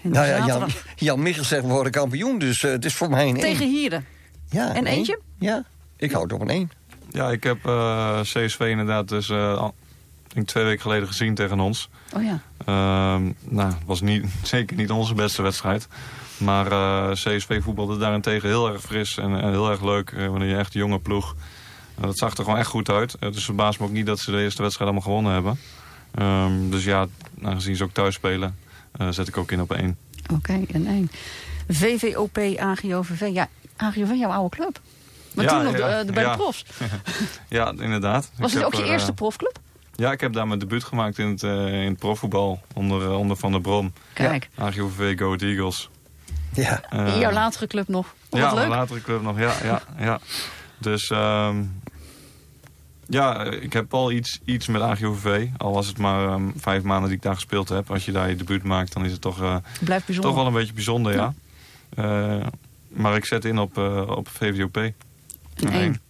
S3: In de
S4: Nou ja, Jan. Jan Michels zegt we worden kampioen. Dus eh, het is voor mij een 1.
S3: Tegen Hierden.
S4: Ja,
S3: En
S4: een één.
S3: eentje?
S4: Ja, ik hou het op een 1.
S7: Ja, ik heb eh, CSV inderdaad dus eh, denk twee weken geleden gezien tegen ons.
S3: Oh ja.
S7: Ehm, nou, het was niet, zeker niet onze beste wedstrijd. Maar eh, CSV voetbalde daarentegen heel erg fris en, en heel erg leuk. eh, wanneer je echt een jonge ploeg. Eh, dat zag er gewoon echt goed uit. Het dus verbaast me ook niet dat ze de eerste wedstrijd allemaal gewonnen hebben. Ehm, dus ja, aangezien ze ook thuis spelen, zet ik ook in op één.
S3: Oké, en één. VVOP, AGOVV. Ja, AGOVV, jouw oude club. Maar
S7: Ja,
S3: toen nog
S7: ja,
S3: de, de, bij
S7: ja.
S3: de profs.
S7: Ja, inderdaad.
S3: Was het ook je
S7: er,
S3: eerste profclub?
S7: Ja, ik heb daar mijn debuut gemaakt in het, eh, in het profvoetbal. Onder, eh, onder Van der Brom.
S3: Kijk,
S7: AGOVV Go Eagles.
S4: Ja.
S7: Eh,
S3: jouw latere club nog.
S7: Ja, mijn latere club nog. Ja, ja, ja. Dus ehm, ja, ik heb al iets, iets met AGOVV. Al was het maar ehm, vijf maanden die ik daar gespeeld heb. Als je daar je debuut maakt, dan is het toch, eh,
S3: Blijft bijzonder.
S7: toch wel een beetje bijzonder, ja. Eh, maar ik zet in op, eh, op VVOP.
S3: Een.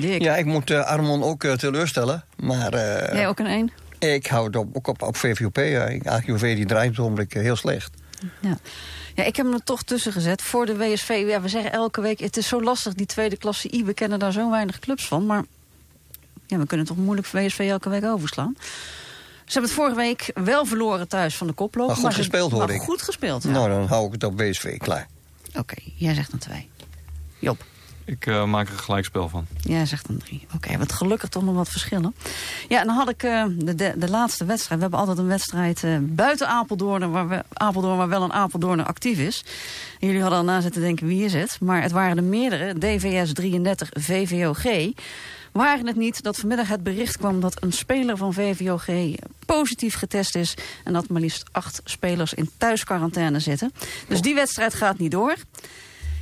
S3: Dick,
S4: Ja, ik moet eh, Armon ook eh, teleurstellen. Maar eh,
S3: jij ook een één?
S4: ik hou het op, ook op, op VVOP. Ja. AGOV die draait op het heel slecht.
S3: Ja. ja, ik heb hem er toch tussen gezet. Voor de WSV, ja, we zeggen elke week... het is zo lastig, die tweede klasse I. We kennen daar zo weinig clubs van. Maar ja, we kunnen toch moeilijk WSV elke week overslaan. Ze hebben het vorige week wel verloren thuis van de koploper.
S4: Maar goed gespeeld,
S3: maar
S4: ik.
S3: goed gespeeld, ja.
S4: Nou, dan hou ik het op WSV klaar.
S3: Oké, jij zegt een 2. Job.
S7: Ik eh, maak er gelijkspel van.
S3: Jij zegt een 3. Oké, wat gelukkig toch nog wat verschillen. Ja, en dan had ik eh, de, de, laatste wedstrijd. We hebben altijd een wedstrijd eh, buiten Apeldoorn waar, we, Apeldoorn, waar wel een Apeldoorn actief is. Jullie hadden al na zitten denken wie is het. Maar het waren de meerdere, DVS 33 VVOG. Waren het niet dat vanmiddag het bericht kwam dat een speler van VVOG positief getest is. En dat maar liefst acht spelers in thuisquarantaine zitten. Dus die wedstrijd gaat niet door.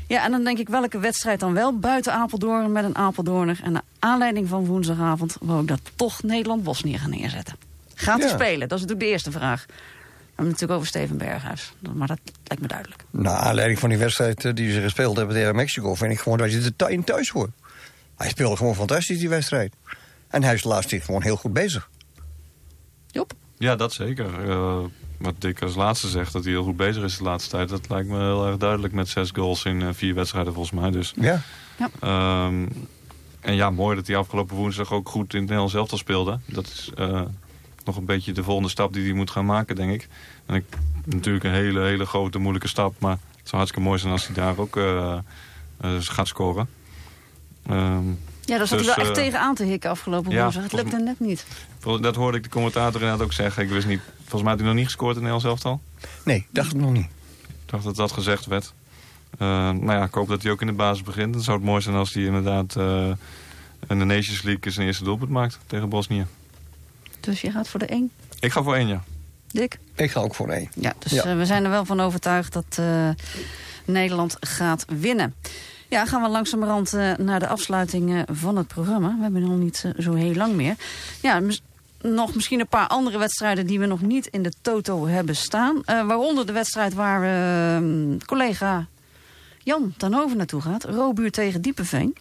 S3: Ja, en dan denk ik welke wedstrijd dan wel buiten Apeldoorn met een Apeldoorner. En naar aanleiding van woensdagavond wou ik dat toch Nederland-Bosnië gaan neerzetten. Gaat hij
S4: Ja.
S3: spelen? Dat is natuurlijk de eerste vraag. We hebben het natuurlijk over Steven Berghuis. Maar dat lijkt me duidelijk.
S4: Naar aanleiding van die wedstrijd eh, die ze gespeeld hebben tegen Mexico... vind ik gewoon dat je er in thuis hoort. Hij speelde gewoon fantastisch, die wedstrijd. En hij is de laatste gewoon heel goed bezig.
S3: Job?
S7: Ja, dat zeker. Eh, wat Dick als laatste zegt, dat hij heel goed bezig is de laatste tijd. Dat lijkt me heel erg duidelijk met zes goals in eh, vier wedstrijden volgens mij. Dus,
S4: Ja.
S7: Ehm, en ja, mooi dat hij afgelopen woensdag ook goed in het Nederlands elftal speelde. Dat is eh, nog een beetje de volgende stap die hij moet gaan maken, denk ik. En ik, natuurlijk een hele, hele grote, moeilijke stap. Maar het zou hartstikke mooi zijn als hij daar ook eh, eh, gaat scoren. Ehm,
S3: Ja, daar zat
S7: Dus,
S3: hij wel echt
S7: eh,
S3: tegen aan te hikken afgelopen
S7: ja,
S3: woensdag. Het lukte net niet.
S7: dat hoorde ik de commentator inderdaad ook zeggen. Ik wist niet, volgens mij had hij nog niet gescoord in het Nederlands elftal.
S4: Nee, dacht ik nog niet.
S7: Ik dacht dat dat gezegd werd. Eh, nou ja, ik hoop dat hij ook in de basis begint. Dan zou het mooi zijn als hij inderdaad eh in de Nations League zijn eerste doelpunt maakt tegen Bosnië.
S3: Dus je gaat voor de 1.
S7: Ik ga voor één, ja.
S3: Dick?
S4: Ik ga ook voor één.
S3: Ja, dus
S4: Ja.
S3: we zijn er wel van overtuigd dat eh, Nederland gaat winnen. Ja, gaan we langzamerhand eh, naar de afsluiting eh, van het programma. We hebben nog niet eh, zo heel lang meer. Ja, nog misschien een paar andere wedstrijden die we nog niet in de toto hebben staan. Waaronder de wedstrijd waar eh, collega Jan ten naartoe gaat. Robuur tegen Diepenveen.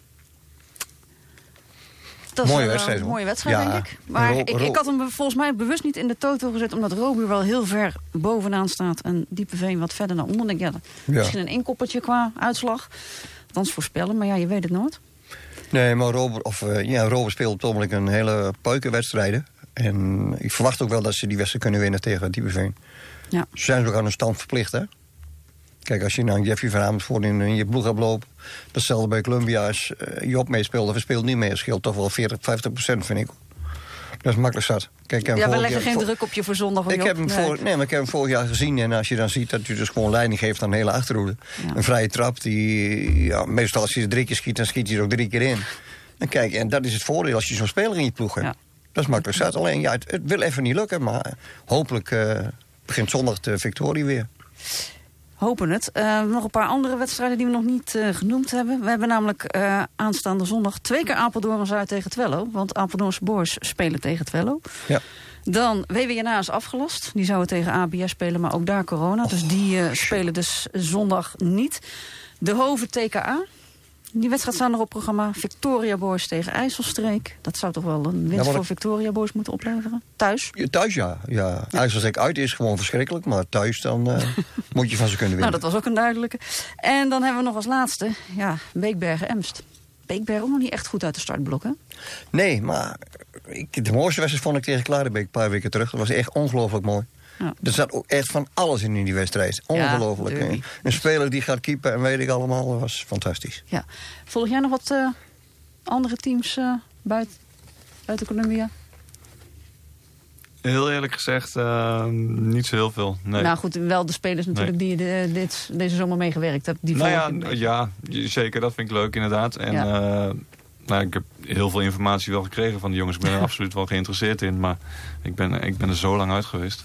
S3: Dat is
S4: Mooie wedstrijd,
S3: Een
S4: hoor.
S3: mooie wedstrijd,
S4: Ja,
S3: denk ik. Maar
S4: Ro-
S3: ik, ik had hem volgens mij bewust niet in de toto gezet... omdat Robuur wel heel ver bovenaan staat... en Diepenveen wat verder naar onder. Ja,
S4: Ja.
S3: Misschien een inkoppertje qua uitslag. Althans voorspellen, maar ja, je weet het nooit.
S4: Nee, maar Robert, of, eh, ja, Robert speelt op het ogenblik een hele peukenwedstrijden. En ik verwacht ook wel dat ze die wedstrijd kunnen winnen tegen Diepenveen.
S3: Ja.
S4: Ze zijn ook aan hun stand verplicht, hè? Kijk, als je nou Jeffrey van Amersfoort in, in je ploeg hebt lopen... datzelfde bij Columbia als uh, Job meespeelt of speelt niet mee... scheelt toch wel 40, 50 procent, vind ik. Dat is makkelijk zat. Kijk,
S3: Ja, we leggen geen
S4: voor-
S3: druk op je voor zondag. hoor,
S4: Ik heb, hem
S3: Nee.
S4: voor, nee, maar ik heb hem vorig jaar gezien. En als je dan ziet dat hij dus gewoon leiding geeft aan de hele achterhoede.
S3: Ja.
S4: Een vrije trap, die ja, meestal als je er drie keer schiet, dan schiet hij er ook drie keer in. En kijk, en dat is het voordeel als je zo'n speler in je ploeg hebt.
S3: Ja.
S4: Dat is makkelijk zat. Alleen, ja, het, het wil even niet lukken. Maar hopelijk eh, begint zondag de victorie weer.
S3: Hopen het. Eh, nog een paar andere wedstrijden die we nog niet eh, genoemd hebben. We hebben namelijk eh, aanstaande zondag twee keer Apeldoorn Zuid tegen Twello. Want Apeldoornse Boys spelen tegen Twello.
S4: Ja.
S3: Dan WWNA is afgelast. Die zouden tegen ABS spelen, maar ook daar corona. Dus die spelen dus zondag niet. De Hoven TKA. Die wedstrijd staan nog op programma. Victoria Boys tegen IJsselstreek. Dat zou toch wel een winst
S4: Ja,
S3: voor Victoria Boys moeten opleveren? Thuis.
S4: Ja, Thuis ja. ja. IJsselsteek uit is gewoon verschrikkelijk. Maar thuis dan eh, moet je van ze kunnen
S3: Nou,
S4: winnen.
S3: dat was ook een duidelijke. En dan hebben we nog als laatste, ja, Beekbergen-Emst. Beekbergen ook nog niet echt goed uit de startblokken.
S4: Nee, maar ik, de mooiste wedstrijd vond ik tegen Klarenbeek een paar weken terug. Dat was echt ongelooflijk mooi.
S3: Ja.
S4: Er zat ook echt van alles in in die wedstrijd. Ongelooflijk. Een- speler die gaat keepen en weet ik allemaal. Dat was fantastisch.
S3: Ja. Volg jij nog wat eh, andere teams eh, buiten, buiten Columbia?
S7: Heel eerlijk gezegd, eh, niet zo heel veel. Nee.
S3: Nou goed, wel de spelers natuurlijk die je de- dit, deze zomer meegewerkt hebt. Die
S7: nou ja, ja, zeker. Dat vind ik leuk inderdaad. En
S3: Ja.
S7: eh, nou, ik heb heel veel informatie wel gekregen van de jongens. Ik ben er absoluut wel geïnteresseerd in. Maar ik ben, ik ben er zo lang uit geweest.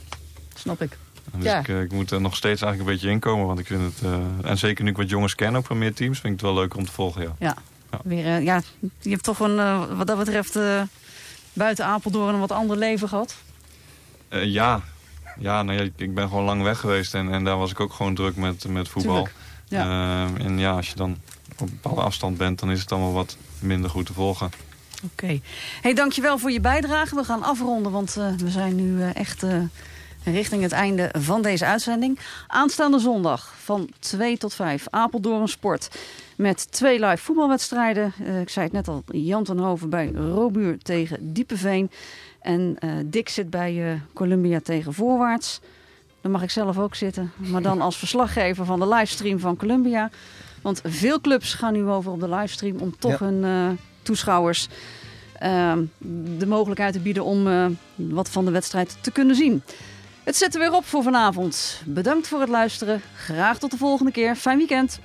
S3: Snap ik.
S7: Dus
S3: Ja.
S7: ik, eh, ik moet er nog steeds eigenlijk een beetje inkomen. Want ik vind het... eh, en zeker nu ik wat jongens ken ook van meer teams... vind ik het wel leuk om te volgen, ja.
S3: Ja.
S7: Ja.
S3: Weer, eh, ja, je hebt toch een, wat dat betreft buiten Apeldoorn een wat ander leven gehad.
S7: Eh, ja. Ja, nou ja, ik- ik ben gewoon lang weg geweest. En, en daar was ik ook gewoon druk met, met voetbal.
S3: Ja.
S7: En ja, als je dan op een bepaalde afstand bent... dan is het allemaal wat minder goed te volgen.
S3: Oké. Hey, dankjewel voor je bijdrage. We gaan afronden, want we zijn nu echt richting het einde van deze uitzending. Aanstaande zondag van 2 tot 5 Apeldoorn Sport. Met twee live voetbalwedstrijden. Eh, ik zei het net al, Jan Tenhoven bij Robuur tegen Diepeveen. En eh, Dick zit bij uh, Columbia tegen Voorwaarts. Daar mag ik zelf ook zitten. Maar dan als verslaggever van de livestream van Columbia. Want veel clubs gaan nu over op de livestream om toch hun toeschouwers... Ehm, de mogelijkheid te bieden om wat van de wedstrijd te kunnen zien. Het zit er weer op voor vanavond. Bedankt voor het luisteren. Graag tot de volgende keer. Fijn weekend.